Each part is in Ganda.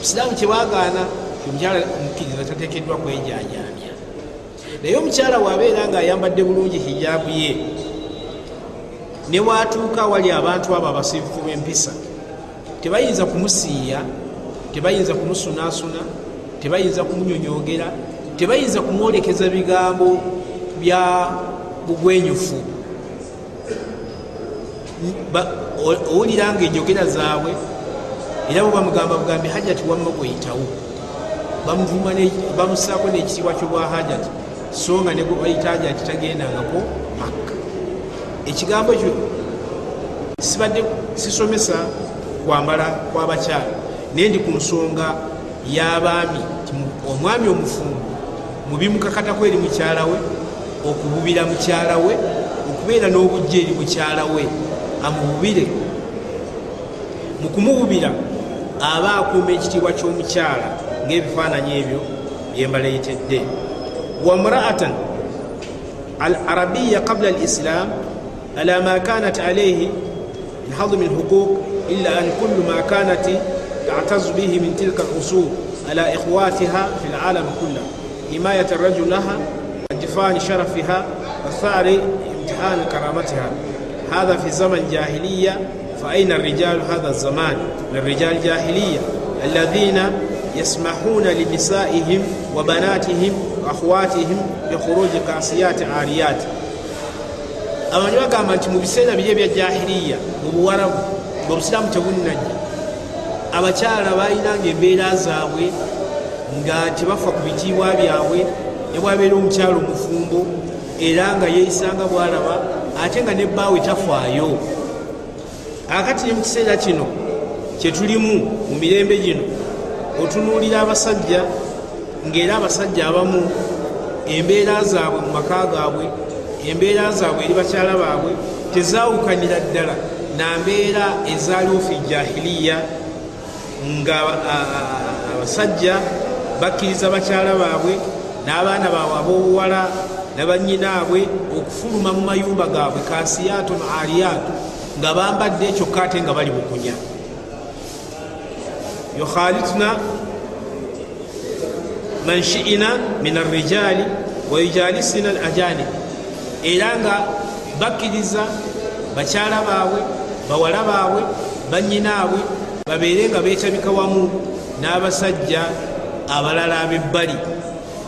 busiraamu kyebagaana omukyala mukkiriza tatekeddwa kwejajamya naye omukyala wabeera nga ayambadde bulungi hijabu ye newatuuka wali abantu abo abasiifufu b'empisa tebayinza kumusiiya tebayinza kumusunaasuna tebayinza kumunyonyogera tebayinza kumwolekeza bigambo bya bugwenyufu. Owulira nga enjogera zaabwe era bwe bamugamba bugambe hajati wamma gweyitawo bamusaako n'ekitiibwa kyobwa hajati so nga ne bayita hajati tagendangako makka ekigambo ekyo sibadde sisomesa kwambala kwabakyala naye ndi ku nsonga y'abaami omwami omufumbo mubimukakatako eri mukyala we okububira mukyala we okubeera n'obujja eri mukyala we amububire mu kumububira aba akuuma ekitiibwa ky'omukyala ng'ebifaananyi ebyo byembaleetedde wa mraatan al arabiya qabla al islam ala ma kanat alaihi min hadmi lhuquq illa an kullu ma kanat تعتز به من تلك الأصول على إخواتها في العالم كله حماية الرجل لها الدفاع شرفها والثار امتحان كرامتها هذا في زمن جاهلية فأين الرجال هذا الزمان الرجال جاهلية الذين يسمحون لنسائهم وبناتهم وأخواتهم بخروج كاسيات عاريات abantu bagamba nti mu biseera biri ebya jahiliya mu buwarabu ngaobusiraamu tebunnajja abakyala balinanga embeera zaabwe nga tebafa ku bitiibwa byabwe ne bwabeera omukyala omufumbo era nga yeeyisanga bwalaba ate nga nebbaawe tafaayo akati ne mu kiseera kino kyetulimu mu mirembe gino otunuulira abasajja ngaera abasajja abamu embeera zaabwe mu maka gaabwe embeera zaabwe eri bakyala baabwe tezaawukanira ddala. Nambeera ezaaliwo fi jahiliya nga abasajja bakkiriza bakyala baabwe n'abaana baabwe ab'obuwala nabanyinaabwe okufuluma mu mayumba gaabwe kasiyaato mu aliyaato nga bambadde kyokka ate nga bali bukunya yukhalituna manshiina min arrijaali wayujalisina al ajanib era nga bakkiriza bakyala baabwe bawala baabwe banyinaabwe babeere nga beetabika wamu n'abasajja abalala ab'ebbali.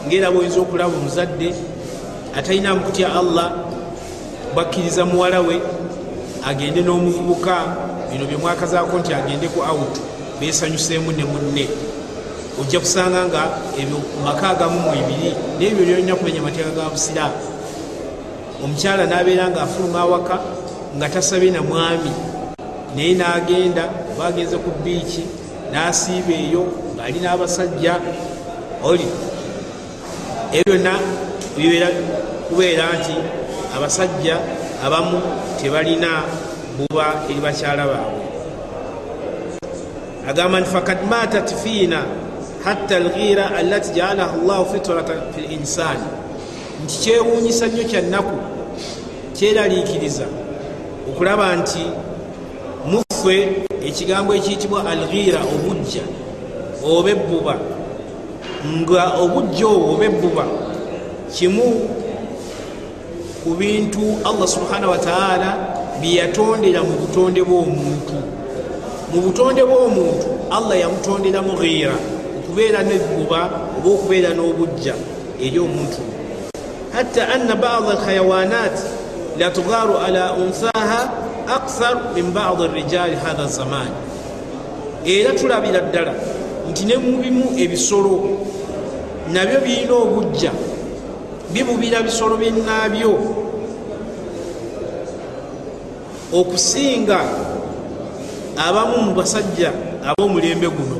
Ngaera bwoyinza okulaba omuzadde atalina mukutya allah bakkiriza muwala we agende n'omuvubuka. Bino byemwakazaako nti agende ku out besanyuseemu ne munne. Ojja kusanga nga ebyo maka agamu mu ebiri nebyo byolina kumenya amateeka ga busiraamu. Omukyala n'abeera nga afuluma awaka nga tasabye na mwami. Naye n'agenda bagenze ku biiki n'asiiba eyo ng'ali n'abasajja. Oli ebyo byonna bibeera kubeera nti abasajja abamu tebalina buba eri bakyala baabwe. Agamba nti fakad matat fiina hatta alghira allati jaalaha llahu fitrata fi linsani nti kyewuunyisa nnyo kyannaku kyeraliikiriza okulaba nti muffe ekigambo ekiyitibwa alghira obujja oba ebbuba nga obujja obwo oba ebbuba kimu ku bintu allah subhanahu wataala byeyatondera mu butonde bw'omuntu. Mu butonde bw'omuntu allah yamutonderamu ghira okubeera nebbuba oba okubeera n'obujja eri omuntu. Hatta anna bada alhayawanat latugharu ala unsaha akthar min badi rijaali hatha zamaani era tulabira ddala nti ne mubimu ebisolo nabyo birina obujja bibubira bisolo byenaabyo okusinga abamu mu basajja ab'omulembe guno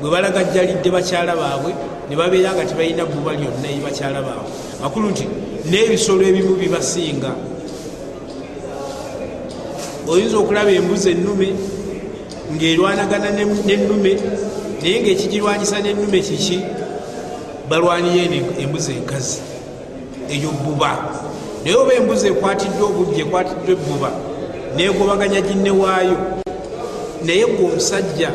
bwe balagajjalidde bakyala baabwe ne babeera nga tebalina bbuba lyonna eri bakyala baabwe. Makulu nti n'ebisolo ebimu bibasinga oyinza okulaba embuzi ennume ng'erwanagana n'ennume naye ngaekigirwanyisa n'ennume kiki balwaniyo embuzi enkazi eyo bbuba naye oba embuzi ekwatiddwe obujja ekwatiddwe ebbuba negobaganya ginne waayo. Naye gwe omusajja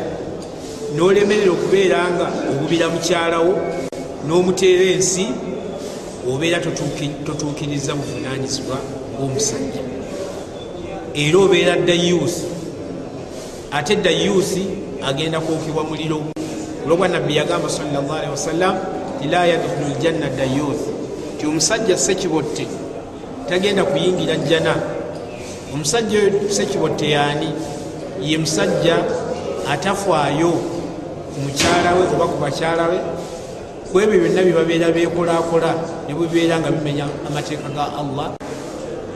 nolemerera okubeera nga obubira mukyalawo n'omuteera ensi obeera totuukiriza buvunanyizibwa bw'omusajja. Era obeera dayuusi ate dayuusi agenda kwokebwa muliro. Olwobwa nabbi yagamba salli wasallam ti la yadkhulu ljanna dayuusi ti omusajja sekibotte tagenda kuyingira jjana. Omusajja oyo sekibotte yaani ye musajja atafaayo ku mukyala we oba ku bakyala be ku ebyo byonna byebabeera bekolakola ne bwebibeera nga bimenya amateeka ga allah.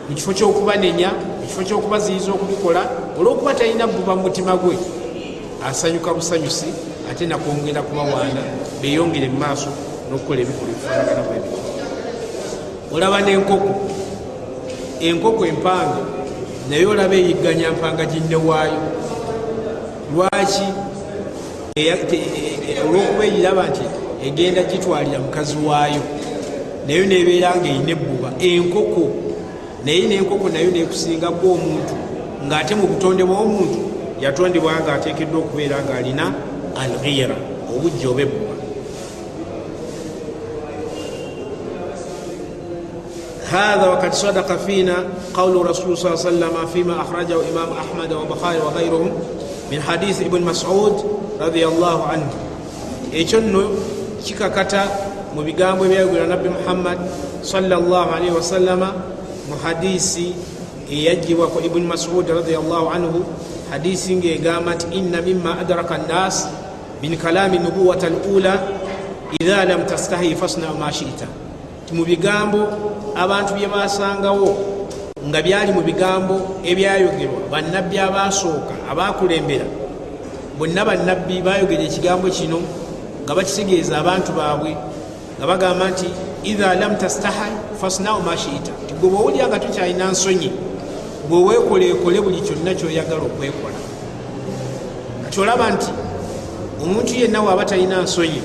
Mu kifo kyokubanenya mu kifo kyokubaziyiza okubikola olwokuba talina buba mu mutima gwe asanyuka busanyusi ate nakwongera kubawaana beyongere mu maaso n'okukola ebikolwa ebifaanagana bwebiko olaba n'enkoko enkoko empanga naye olaba eyigganya mpanga ginne waayo. Lwaki olwokuba eyiraba nti egenda gitwalira mukazi waayo naye nebeera nga erina ebbuba. Enkoko naye nenkoko nayo nekusingako omuntu ngaate mu butonde bw'omuntu yatondebwa nga ateekeddwa okubeera nga alina alghira obujja oba ebbuba هذا وقد صدق فينا قول الرسول صلى الله عليه وسلم فيما أخرجه إمام أحمد وبخاري وغيرهم من حديث ابن مسعود رضي الله عنه. ekyo nno kikakata mu bigambo ebyayogera nabbi muhammad salaalii wasalama mu hadisi eyaggibwako ibuni masudi radiallahu anhu hadisi ngaegamba nti inna mima adraka nnas min kalami nubuwata lula idha lam tastahi fasnau ma shita ti mu bigambo abantu bye basangawo nga byali mu bigambo ebyayogerwa bannabbi abasooka abakulembera bonna bannabbi bayogera ekigambo kino nga bakitegeeza abantu baabwe nga bagamba nti idha lam tastahi fasnau mashita ti gwe bwowulya nga tokyalina nsonyi gwe weekoleekole buli kyonna kyoyagala okwekola. Kati olaba nti omuntu yenna waaba talina nsonyi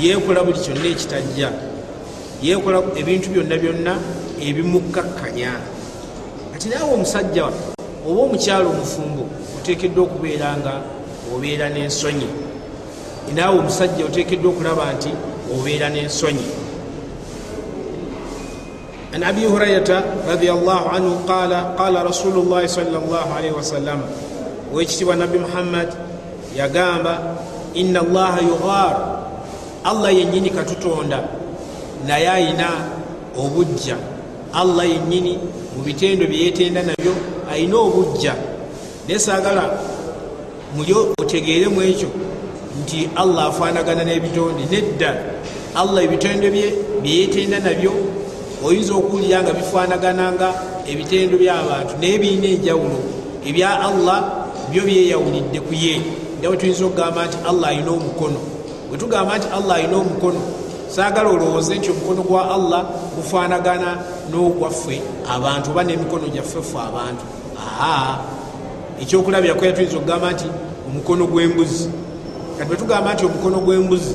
yeekola buli kyonna ekitajja yeekola ebintu byonna byonna ebimukkakkanya kati naawe omusajja oba omukyalo omufumbo oteekeddwa okubeera nga obeera n'ensonyi. Naawe omusajja oteekeddwa okulaba nti obeera n'ensonyi. An abi hurairata radiallahu anhu qala qala rasulu llahi sal llah alaihi wasallama owekitibwa nabbi muhammad yagamba inna allaha yughar allah yennyini katutonda naye ayina obujja. Allah yennyini mu bitendo byeyetenda nabyo ayina obujja. Naye saagala mulyo otegeeremu ekyo nti allah afaanagana n'ebitonde. Nedda allah ebitendo bye byeyetenda nabyo oyinza okuwulira nga bifaanagananga ebitendo by'abantu naye birina enjawulo. Ebya allah byo byeyawulidde ku ye. Ndawe tuyinza okugamba nti allah alina omukono. Bwe tugamba nti allah alina omukono saagala olowooze nti omukono gwa allah gufaanagana n'ogwaffe abantu oba n'emikono gyaffe ffe abantu. Aa ekyokulabirako yatuyinza okugamba nti omukono gw'embuzi. Kati bwe tugamba nti omukono gw'embuzi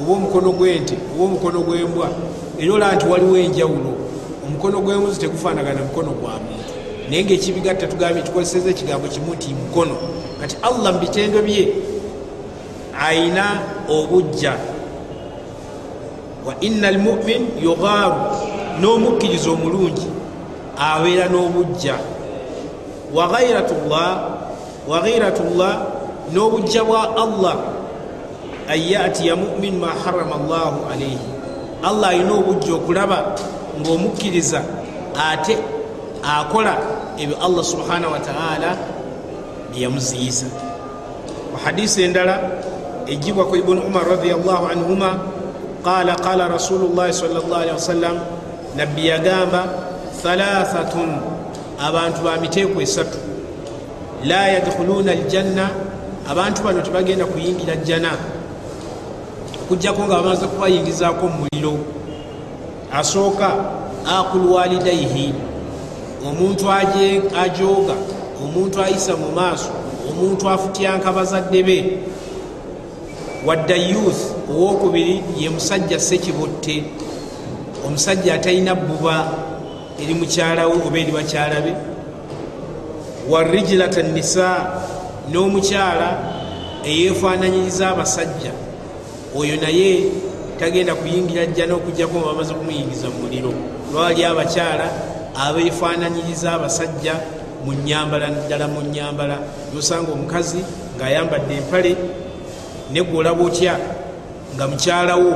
oba omukono gw'ente oba omukono gw'embwa era olaba nti waliwo enjawulo omukono gw'embuzi tegufaanagana mukono gwa muntu. Naye ngaekibigatta tugambye tukozeseza ekigambo kimu nti mukono. Kati allah mu bitendo bye ayina obujja wa inna almumin yugaaru n'omukkiriza omulungi abeera n'obujja waghiratullah n'obujja bwa allah an yatiya mumin ma harama llahu alaihi allah alina obujja okulaba ng'omukkiriza ate akola ebyo allah subhanahu wataala byeyamuziyiza mu hadisi endala ejibwa ku ibuni umar radiallahu anhuma qala qala rasulu llahi sal llah alihi wasallam nabbi yagamba thalathatun abantu ba miteeko esatu. La yadkhuluna aljanna abantu bano tebagenda kuyingira jjana. Okujjako nga bamaze kubayingizaako mumuliro asooka aqul walidaihi omuntu ajooga omuntu ayisa mu maaso omuntu afutyanka bazadde be wadda youth owokubiri ye musajja sekibotte omusajja atalina bbuba eri mukyalawe oba eri bakyala be. Warijilata nisa n'omukyala eyefaananyiriza abasajja. Oyo naye tagenda kuyingira jja n'okujjako nga bamaze kumuyingiza mu muliro. Lwali abakyala abefaananyiriza abasajja mu nyambala ddala mu nyambala nosanga omukazi ng'ayambadde empale negwe olaba otya nga mukyalawo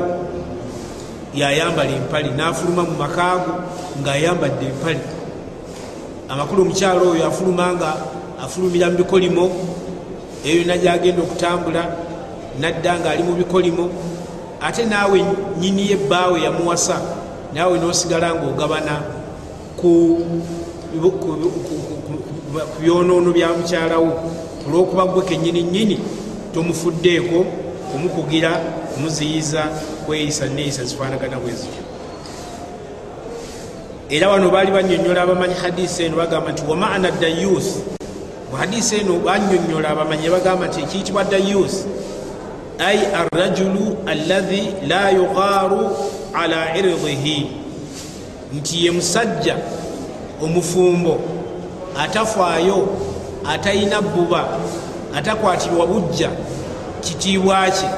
yayambala empale n'afuluma mu makaago ng'ayambadde empale. Amakulu omukyalo oyo afuluma nga afulumira mu bikolimo eyo yonna gyagenda okutambula nadda ng'ali mu bikolimo ate naawe nyini yebbaawe yamuwasa naawe n'osigala ng'ogabana ku byonoono bya mukyalawo olw'okuba gwe kenyini nyini tomufuddeeko kumukugira kumuziyiza kweyisa neeyisa zifaanagana bwe zityo. Era wano baali banyonyola abamanyi hadisi eno bagamba nti wamaana dayuth mu hadisi eno banyonyola abamanyi bagamba nti ekiyitibwa dayuth ai arrajulu allahi la yughaaru ala irdihi. Nti ye musajja omufumbo atafaayo atalina bbuba atakwatirwa bujja kitiibwa kye.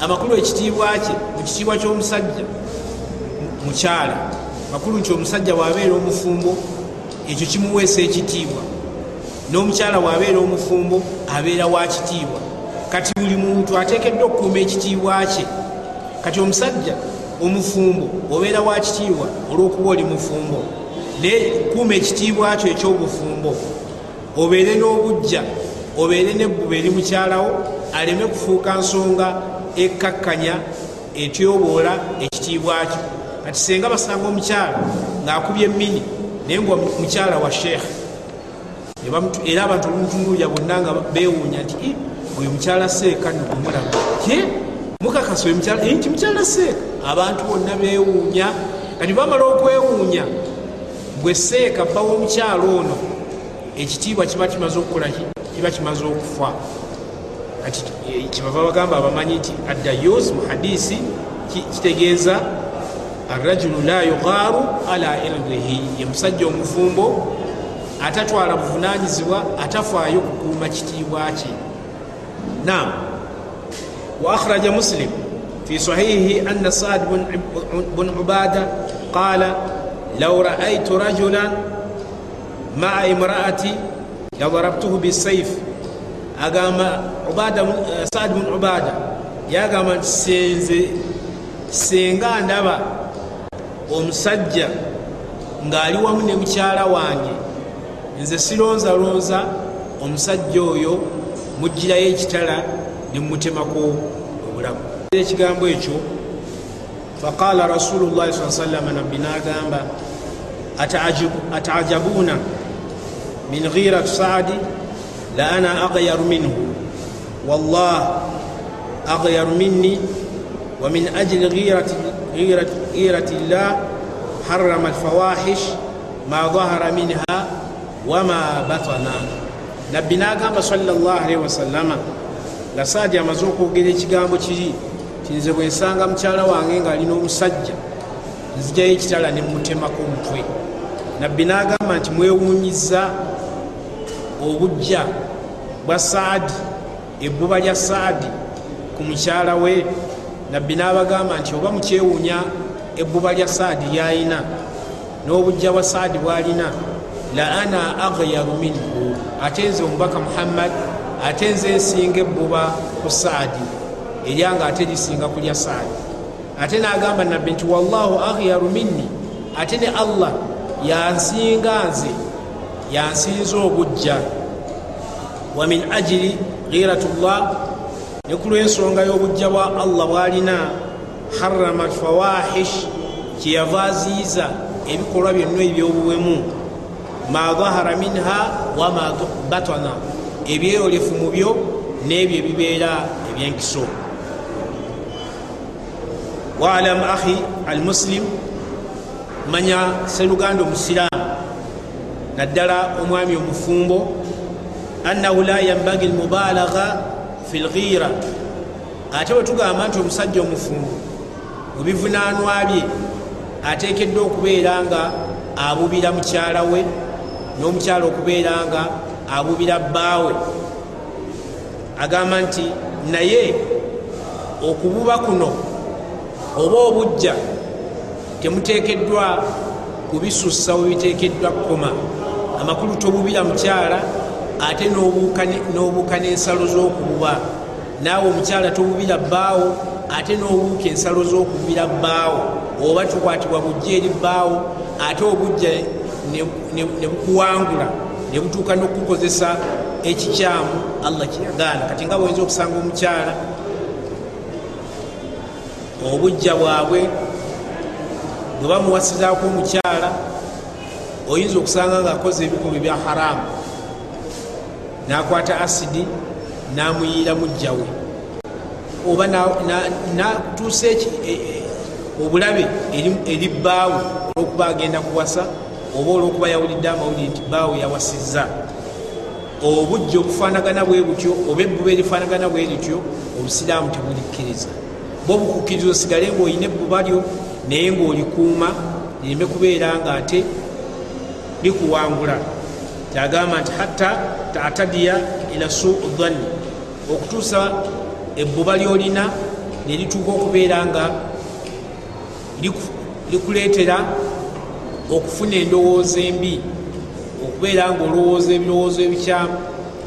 Amakulu ekitiibwa kye mu kitiibwa ky'omusajja mukyala. Makulu nti omusajja bwabeera omufumbo ekyo kimuweesa ekitiibwa. N'omukyala bwabeera omufumbo abeera wa kitiibwa. Kati buli muntu ateekeddwa okukuuma ekitiibwa kye. Kati omusajja omufumbo obeera wa kitiibwa olw'okuba oli mufumbo. Naye kuuma ekitiibwa kyo ekyobufumbo obeere n'obujja obeere nebbuba eri mukyalawo aleme kufuuka nsonga ekkakkanya etyoboola ekitiibwa kyo. Kati senga basanga omukyala ng'akubye emini naye nga mukyala wa sheekhe era abantu olumutunulya bonna nga beewuunya nti oyo mukyala seeka nomulaba ye mukakasa oyo mukyala nti mukyala seeka abantu bonna beewuunya kati bamala okwewuunya bwe seeka bbawo omukyala ono ekitiibwa kiba kimaze okukolaki kiba kimaze okufa kati kibava bagamba abamanyi nti addayus mu hadisi kitegeeza arrajulu la yughaaru ala irdihi. Ye musajja omufumbo atatwala buvunanyizibwa atafaayo kukuuma kitiibwa kye. Nam wa akhraja muslim fi sahihi anna saad bun ubada qala law raaitu rajulan maa imraati ladarabtuhu bisayf agamba saad bun ubada yagamba nti senze senga ndaba omusajja ng'ali wamu ne mukyala wange. Nze sironzalonza omusajja oyo mugirayo ekitala ne mutemako obulamu. Ekigambo ekyo faqala rasulullahi saa sallama nabbi n'agamba ataajabuuna min ghirat saadi la ana aghyaru minhu wallah aghyaru minni wa min ajli ghirati llah harama alfawahish ma dhahara minha wama batana nabbi n'agamba salllah alaihi wasallama nga saadi amaze okwogera ekigambo kiri tinze bwe nsanga mukyala wange ng'alina omusajja nzijayo ekitala ne mutemako omutwe nabbi n'agamba nti mwewuunyiza obujja bwa saadi ebbuba lya saadi ku mukyala we. Nabbi n'abagamba nti oba mukyewuunya ebbuba lya saadi lyayina n'obujja bwa saadi bwalina la ana aghyaru minhu ate nze omubaka muhammad ate nze nsinga ebbuba ku saadi eryanga ate lisinga kulya saadi. Ate n'agamba nabbi nti wallahu aghyaru minni ate ne allah yansinga nze yansinza obujja wa min ajiri ghiratullah ne ku lw'ensonga y'obujja bwa allah bwalina harama fawahish kyeyava aziiza ebikolwa byonna ebyobuwemu. Ma dhahara minha wama batana ebyeyolefu mu byo n'ebyo ebibeera ebyenkiso. Waalam ahi almuslim manya seruganda omusiraamu naddala omwami omufumbo annahu la yambagi almubalagha fi lghira ate bwe tugamba nti omusajja omufumbo mubivunanwa bye ateekeddwa okubeera nga abubira mukyala we n'omukyala okubeera nga abubira bbaawe agamba nti naye okububa kuno oba obujja temuteekeddwa kubisussa webiteekeddwa kkoma. Amakulu tobubira mukyala ate n'obuuka n'ensalo z'okububa naawe omukyala tobubira bbaawo ate n'obuuka ensalo z'okubira bbaawo oba tukwatibwa bujja eri bbaawo ate obujja ne bukuwangula ne butuuka n'okukozesa ekikyamu allah kyeyagaana kati nga bwenza okusanga omukyala obujja bwabwe bwe bamuwasizaako omukyala oyinza okusanga ngaakoze ebikolwa bya haramu nakwata asidi namuyiira mujjawe oba natuusa e, e, obulabe eri bbaawe olwokuba agenda kuwasa oba olwokuba yawulidde amawulire nti bbaawe yawasizza. Obujja obufaanagana bwe butyo oba ebbuba erifaanagana bwe lityo obusiraamu tebulikkiriza. Bwe obukukkiriza osigale ngaolina ebbuba lyo naye ngaolikuuma lireme kubeera nga ate likuwangula kyagamba nti hatta tatadiya ila suu dhanni. Okutuusa ebbuba lyolina nelituuka okubeera nga likuleetera okufuna endowooza embi okubeera nga olowooza ebirowoozo ebikyamu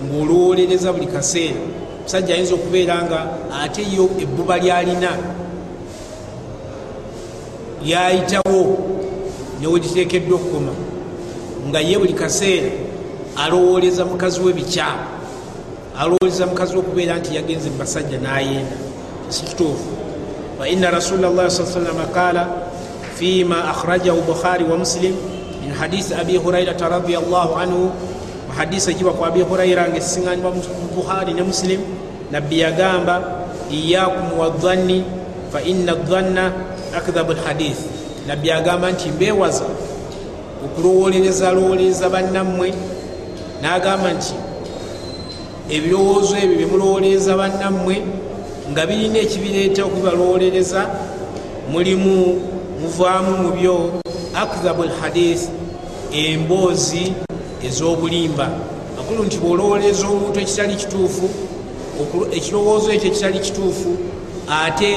ngaolowolereza buli kaseera. Omusajja ayinza okubeera nga ate yo ebbuba lyalina lyayitawo neweliteekeddwa okukoma nga ye buli kaseera alowoleza mukazi we bikyamu alowoleza mukazi we okubeera nti yagenze mubasajja nayenda. Sikituufu faina rasula llah sa salama qala fima akhrajahu bukhari wa muslim min hadisi abi hurairata radiallahu anhu. Muhadisi egiba ku abi huraira nga esiŋanibwa bukhari ne muslim nabbi yagamba iyakum wadhanni faina dhanna akdhabu lhadith nabbi agamba nti mbewaza okulowolereza lowolereza bannammwe n'agamba nti ebirowoozo ebyo byemulowolereza bannammwe nga birina ekibireeta okubalowolereza mulimu muvaamu mu byo akdhabu lhadith emboozi ez'obulimba. Makulu nti bwolowolereza omuntu ekitali kituufu ekirowoozo ekyo ekitali kituufu ate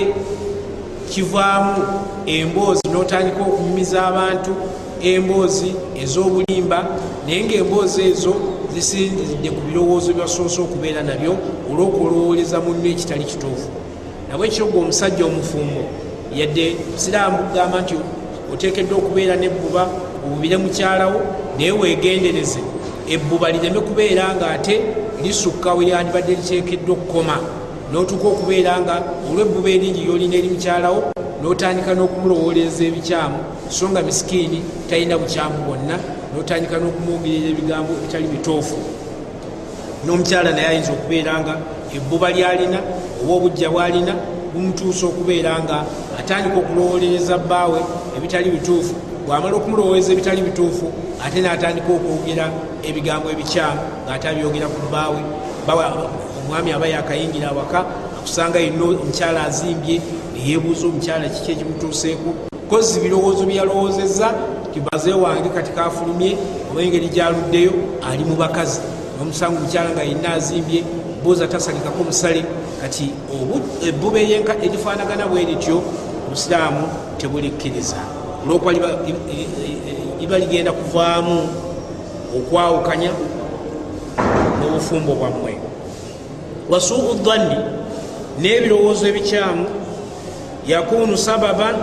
kivaamu emboozi n'otandika okunyumiza abantu emboozi ez'obulimba naye ngaemboozi ezo zisinzidde ku birowoozo byasoose okubeera nabyo olw'okulowoleza munno ekitali kituufu. Nabwe ekirogwa omusajja omufumbo yadde siraamu kugamba nti oteekeddwa okubeera nebbuba obubire mukyalawo naye weegendereze. Ebbuba lireme kubeera nga ate lisukka we lyandibadde liteekeddwa okukoma. N'otuuka okubeera nga olw'ebbuba eringi lyolina eri mukyalawo n'otandika n'okumulowooleza ebikyamu so nga misikiini talina bukyamu bwonna n'otandika n'okumwogerera ebigambo ebitali bituufu n'omukyala naye ayinza okubeera nga ebbuba lyalina oba obujja bwalina bumutuusa okubeera nga atandika okulowolereza bbaawe ebitali bituufu bwamala okumulowooleza ebitali bituufu ate n'atandika okwogera ebigambo ebikyamu ng'ate abyogera ku bbaawe omwami aba yakayingira awaka akusanga yina omukyala azimbye neyeebuuza omukyala kiki ekimutuuseeku. Kozi birowoozo byeyalowoozezza tibaze wange kati kafulumye oba engeri gyaluddeyo ali mu bakazi. Nomusanga omukyala nga yina azimbye buuza tasalikako musale. Kati ebbuba erifaanagana bwe lityo obusiraamu tebulikkiriza olwokuba liba ligenda kuvaamu okwawukanya n'obufumbo bwammwe. Wasuu dhanni n'ebirowoozo ebikyamu yakunu sababan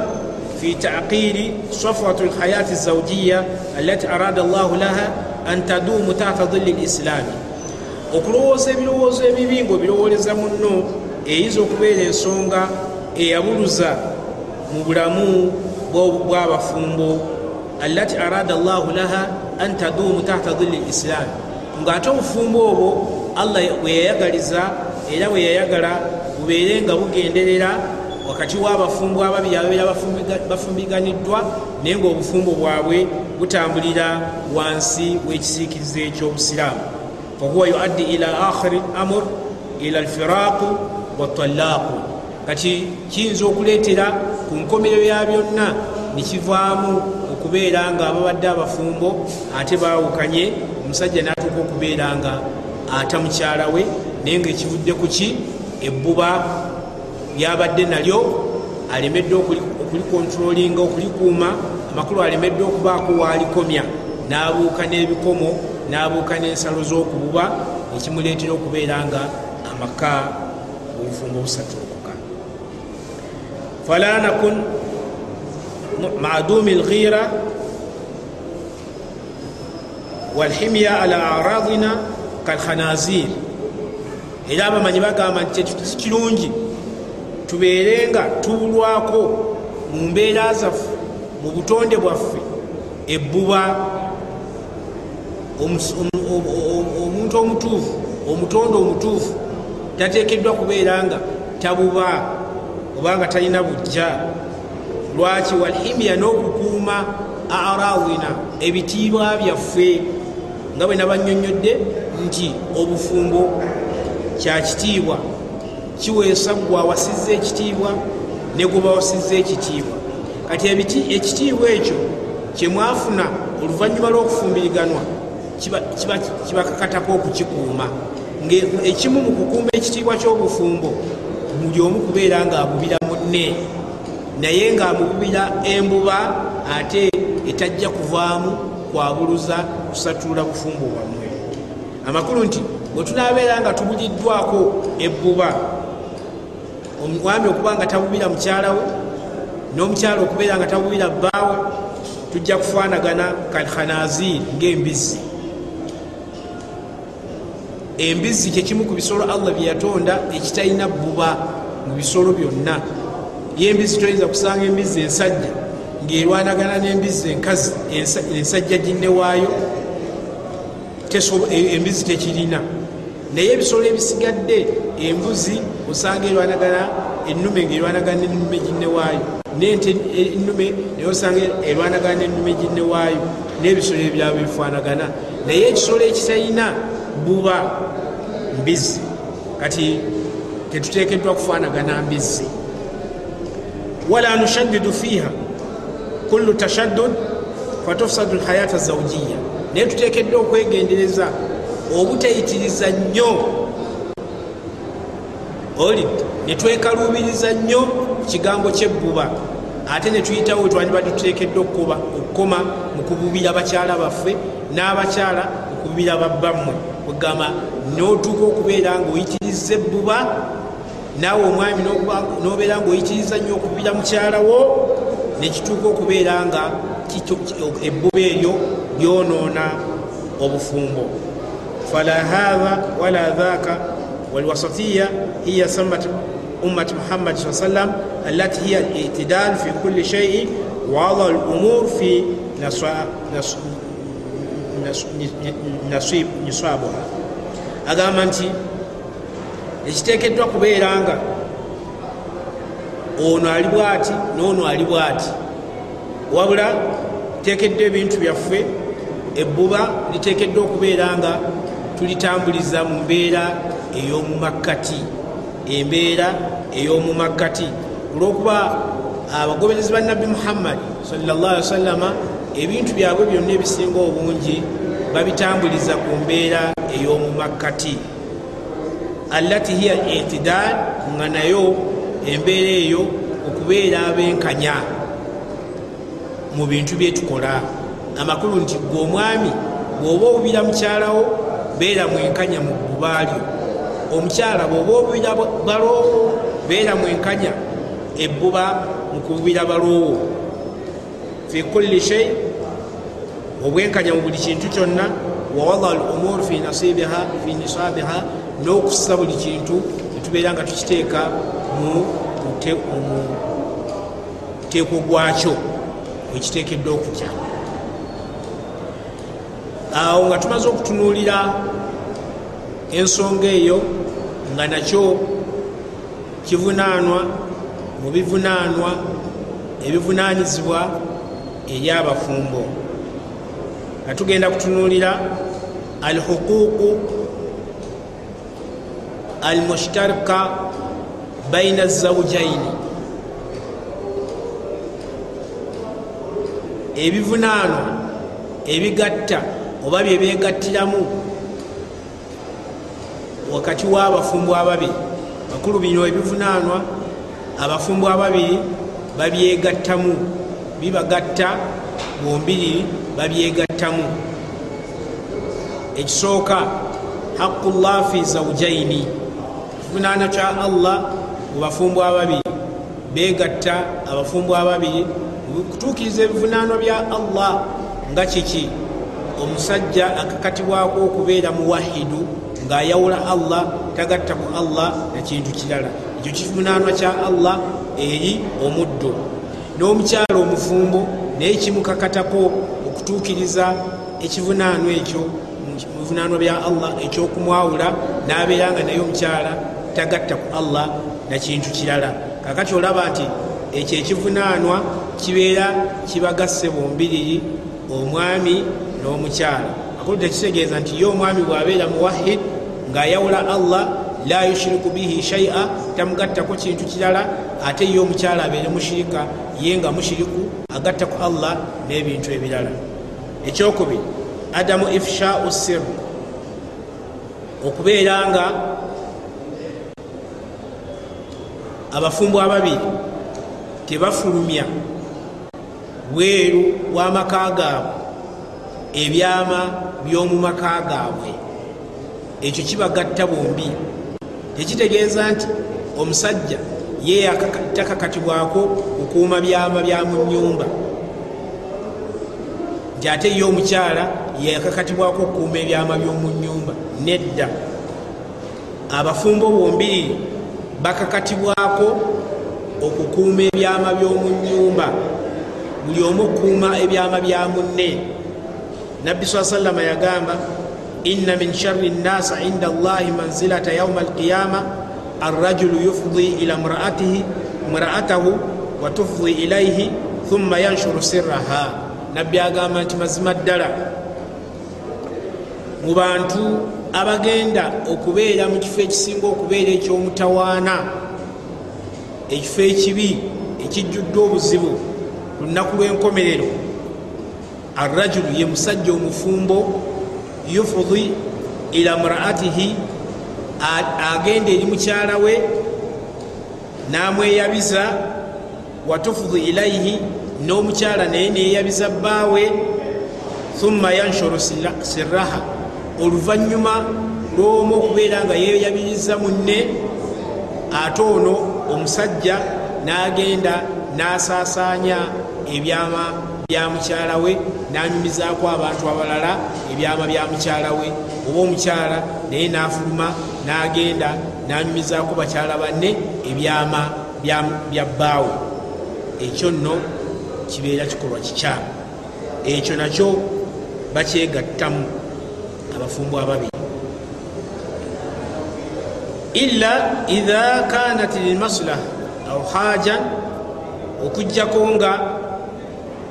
fi taqiri safwat lhayati zawjiya alati arada llahu laha an taduumu tahta dhilli lislaami okulowooza ebirowoozo ebibi ngaobirowooleza munno eyinza okubeera ensonga eyabuluza mu bulamu bwabafumbo alati arada llahu laha an taduumu tahta dhilli lislaami ngaate obufumbo obwo allah bweyayagaliza era bweyayagala bubeere nga bugenderera wakati w'abafumbo ababiri ababeera bafumbiganiddwa naye ngaobufumbo bwabwe butambulira wansi w'ekisiikirizo ekyobusiraamu fahuwa yuaddi ila akhiri amur ila alfiraqu watalaaqu kati kiyinza okuleetera ku nkomerero ya byonna nekivaamu okubeera nga ababadde abafumbo ate baawukanye omusajja n'atuuka okubeera nga ata mukyala we naye nga ekivudde ku ki? Ebbuba lyabadde nalyo alemedde okulikontrolinga okulikuuma amakulu alemedde okubaako walikomya. N'abuuka n'ebikomo n'abuuka n'ensalo z'okububa ekimuleetera okubeera nga amaka obufumbo busatuukuka fala nakun madumi lghira walhimya ala aradina kalkhanazir. Era abamanyi bagamba nti kirungi tubeere nga tuulwako mu mbeera zaffe mu butonde bwaffe ebbuba omuntu omutuufu omutonde omutuufu tateekeddwa kubeera nga tabuba obanga talina bujja lwaki? Walhimya n'okukuuma arawina ebitiibwa byaffe nga bwe nabanyonyodde nti obufumbo kyakitiibwa kiweesa gwe awasizza ekitiibwa ne gwe bawasizza ekitiibwa. Kati ekitiibwa ekyo kyemwafuna oluvannyuma lw'okufumbiriganwa kibakakatako okukikuuma. Ekimu mu kukuuma ekitiibwa ky'obufumbo buli omu kubeera ng'abubira munne naye ng'amububira embuba ate etajja kuvaamu kwabuluza kusatula bufumbo bwammwe. Amakulu nti bwe tunaabeera nga tubuliddwako ebbuba omwami okuba nga tabubira mukyala we n'omukyala okubeera nga tabubira bbaawe tujja kufaanagana kalkhanazir ngaembizzi embizzi kyekimu ku bisolo allah byeyatonda ekitalina bbuba mu bisolo byonna. Yembizzi toyinza kusanga embizzi ensajja ngaerwanagana n'embizzi enkazi ensajja ginnewaayo embizzi tekirina. Naye ebisolo ebisigadde embuzi osanga erwanagana enume ngaerwanagana nenume ginnewaayo nente enume naye osanga erwanagana nenume ginnewaayo n'ebisolo ebyabo bifaanagana. Naye ekisolo ekitalina buba mbizzi. Kati tetutekeddwa kufaanagana mbizzi. Wala nushaddidu fiiha. Kullu tashaddud fatufsadu lhayata zawjiya naye tutekeddwa okwegendereza obutayitiriza nnyo oli netwekalubiriza nnyo ku kigambo kyebbuba ate netuyitawo wetwandibadde tutekeddwa okukoma mu kububira bakyala baffe n'abakyala okububira babbammwe kugamba notuuka okubeera ngaoyitiriza ebbuba naawe omwami nobeera ngaoyitiriza nnyo okubira mukyalawo nekituuka okubeera nga ebbuba eryo lyonoona obufumbo. Fala hatha wala dhaka walwasatiya hiya samat ummati muhammad saa sallam alati hiya litidal fi kuli shaiin wada lumur fi niswabuha agamba nti ekiteekeddwa kubeera nga ono ali bwati noono ali bwati. Wabula teekeddwa ebintu byaffe ebbuba liteekeddwa okubeera nga tulitambuliza mu mbeera ey'omumakkati embeera ey'omumakkati. Olwokuba abagoberezi ba nabbi muhammadi salllah ali wasallama ebintu byabwe byonna ebisinga obungi babitambuliza ku mbeera ey'omumakkati. Allati hiya itidal nga nayo embeera eyo okubeera abenkanya mu bintu byetukola amakulu nti gwe omwami bw'oba obubira mukyalawo beera mwenkanya mu bbubaalyo omukyala bw'oba obubira baloowo beera mwenkanya ebbuba mu kububira baloowo. Fi kulli shei obwenkanya mu buli kintu kyonna wawada al umur fi nasibiha fi nisabiha n'okussa buli kintu netubeera nga tukiteeka mu muteeko gwakyo wekiteekeddwa okujya awo nga tumaze okutunuulira ensonga eyo nga nakyo kivunaanwa mu bivunaanwa ebivunaanizibwa eri abafumbo. Nga tugenda kutunuulira alhuquuqu almushtarika baina zawjaini ebivunaanwa ebigatta oba byebegattiramu wakati w'abafumbo ababiri bakulu bino ebivunanwa abafumbo ababiri babyegattamu bibagatta bombiriri babyegattamu ekisooka haqullah fi zawjaini. Kivunana kya allah mu bafumbo ababiri begatta abafumbo ababiri kutuukiriza ebivunanwa bya allah nga kiki? Omusajja akakatibwako okubeera muwahidu ng'ayawula allah tagatta ku allah nekintu kirala. Ekyo kivunanwa kya allah eri omuddo. N'omukyala omufumbo naye kimukakatako okutuukiriza ekivunanwa ekyo muvunanwa bya allah ekyokumwawula n'abeera nga naye omukyala tagatta ku allah nakintu kirala. Kakati olaba nti ekyo ekivunanwa kibeera kibagasse bombiriri omwami n'omukyala. Akulu tekitegeeza nti ye omwami bwabeera muwahid ng'ayawula allah la yushiriku bihi shaia tamugattako kintu kirala ate ye omukyala abeere mushirika ye nga mushiriku agatta ku allah n'ebintu ebirala. Ekyokubiri adamu ifshau sir okubeera nga abafumbo ababiri tebafulumya bweru bw'amaka gaabwe ebyama by'omu maka gaabwe ekyo kibagatta bombi. Tekitegeeza nti omusajja ye takakatibwako okuuma byama bya mu nyumba nti ate ye omukyala yakakatibwako okukuuma ebyama by'omu nyumba nedda. Abafumbo bombiriri bakakatibwako okukuuma ebyama by'omu nyumba buli omu okukuuma ebyama bya munne. Nabbi saa sallama yagamba inna min shari nnasa inda allahi manzilata yauma alqiyama arrajulu yufdi ila mraatahu wa tufdi ilaihi thumma yanshuru sirraha. Nabbi agamba nti mazima ddala. Mu bantu abagenda okubeera mu kifo ekisinga okubeera ekyomutawaana ekifo ekibi ekijjudde obuzibu ku lunaku lw'enkomerero arrajulu ye musajja omufumbo yufudi ila mraatihi agenda eri mukyala we namweyabiza watufudi ilaihi n'omukyala naye neyeyabiza bbaawe thumma yanshuru sirraha. Oluvanyuma lwomu okubeera nga yeyabiriza munne ate ono omusajja n'agenda n'asaasaanya ebyama bya mukyala we nanyumizaako abantu abalala ebyama bya mukyala we. Oba omukyala naye nafuluma n'agenda nanyumizaako bakyala banne ebyama bya bbaawe ekyo nno kibeera kikolwa kikyamu. Ekyo nakyo bakyegattamu abafumbo ababiri. Illa idha kanat lilmaslaha au hajan okugjako nga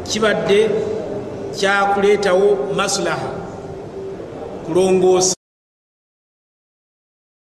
kibadde kyakuleetawo maslaha kulongoosa